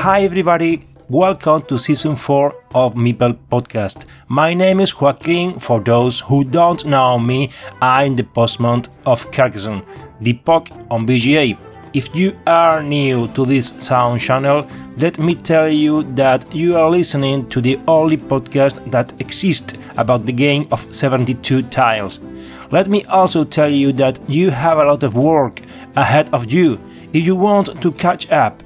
Hi, everybody. Welcome to season 4 of Meeple Podcast. My name is Joaquin. For those who don't know me, I'm the postman of Carcassonne, the POC on BGA. If you are new to this sound channel, let me tell you that you are listening to the only podcast that exists about the game of 72 tiles. Let me also tell you that you have a lot of work ahead of you if you want to catch up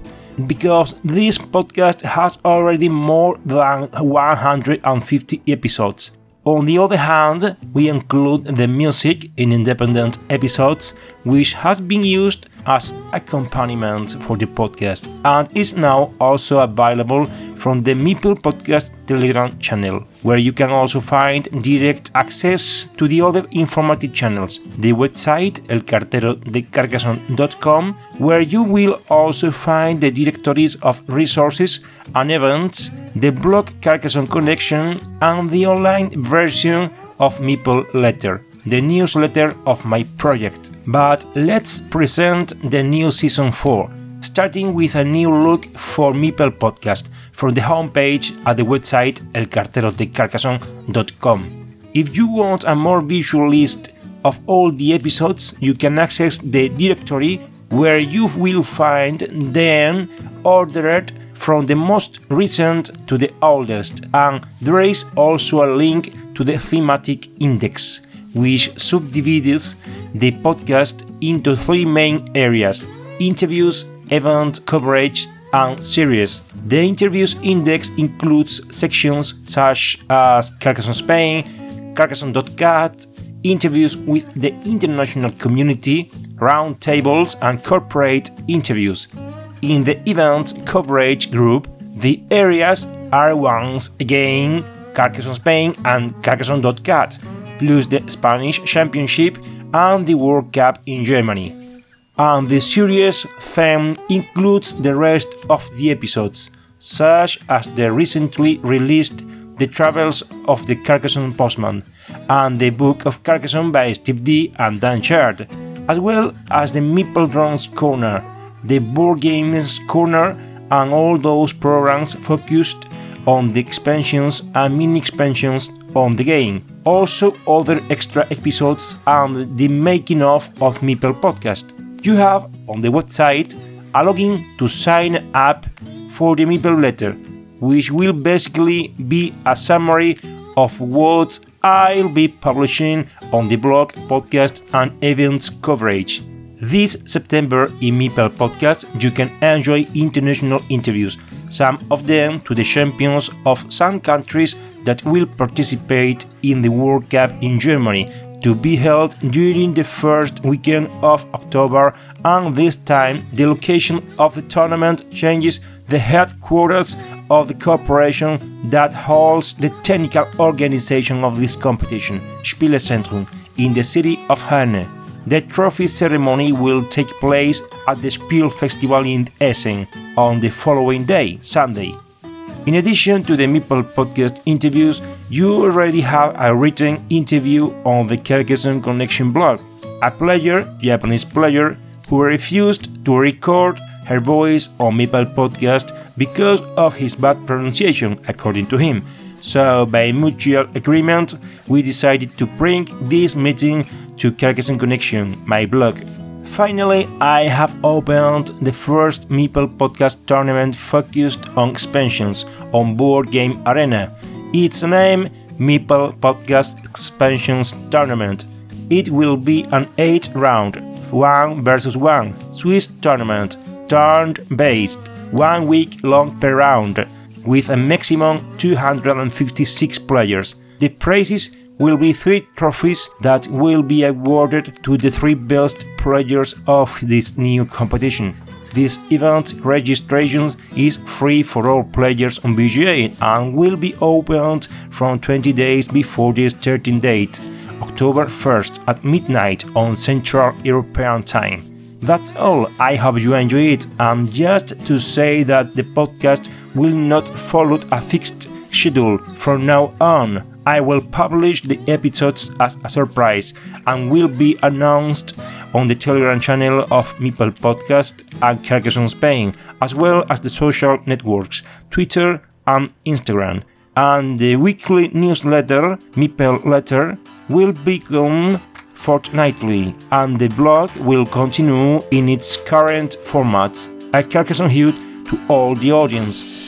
because this podcast has already more than 150 episodes. On the other hand, we include the music in independent episodes, which has been used as accompaniment for the podcast and is now also available from the Meeple Podcast Telegram channel, where you can also find direct access to the other informative channels, the website elcarterodecarcassonne.com, where you will also find the directories of resources and events, the blog Carcassonne Connection, and the online version of Meeple Letter the newsletter of my project. But let's present the new season 4 starting with a new look for Meeple podcast from the homepage at the website elcarterodecarcassonne.com. If you want a more visual list of all the episodes, you can access the directory where you will find them ordered from the most recent to the oldest, and there is also a link to the thematic index, which subdivides the podcast into three main areas interviews, event coverage, and series. The interviews index includes sections such as Carcassonne Spain, Carcassonne.cat, interviews with the international community, roundtables, and corporate interviews. In the event coverage group, the areas are once again Carcassonne Spain and Carcassonne.cat, plus the Spanish Championship and the World Cup in Germany and the series theme includes the rest of the episodes, such as the recently released The Travels of the Carcassonne Postman and the Book of Carcassonne by Steve D and Dan Chard, as well as the Meeple Drums Corner, the Board Games Corner, and all those programs focused on the expansions and mini expansions on the game. Also, other extra episodes and the making of of Meeple podcast you have on the website a login to sign up for the Meeple letter, which will basically be a summary of what I'll be publishing on the blog, podcast, and events coverage. This September in Meeple podcast, you can enjoy international interviews, some of them to the champions of some countries that will participate in the World Cup in Germany, to be held during the first weekend of October, and this time the location of the tournament changes the headquarters of the corporation that holds the technical organization of this competition, Spielezentrum, in the city of Herne. The trophy ceremony will take place at the Spiel Festival in Essen on the following day, Sunday. In addition to the Meeple podcast interviews, you already have a written interview on the Carcassonne Connection blog. A player, Japanese player, who refused to record her voice on Meeple podcast because of his bad pronunciation, according to him. So, by mutual agreement, we decided to bring this meeting to Carcassonne Connection, my blog. Finally, I have opened the first Meeple podcast tournament focused on expansions on Board Game Arena. its name Meeple Podcast Expansions Tournament. It will be an 8 round, 1 versus 1 Swiss tournament, turn based, 1 week long per round, with a maximum 256 players. The prizes will be three trophies that will be awarded to the three best players of this new competition. This event registration is free for all players on BGA and will be opened from 20 days before the starting date, October 1st at midnight on Central European Time. That's all. I hope you enjoy it. And just to say that the podcast will not follow a fixed schedule from now on. I will publish the episodes as a surprise and will be announced on the Telegram channel of Meeple Podcast and Carcassonne Spain, as well as the social networks Twitter and Instagram. And the weekly newsletter, Meeple Letter, will become fortnightly, and the blog will continue in its current format. A Carcassonne Hute to all the audience.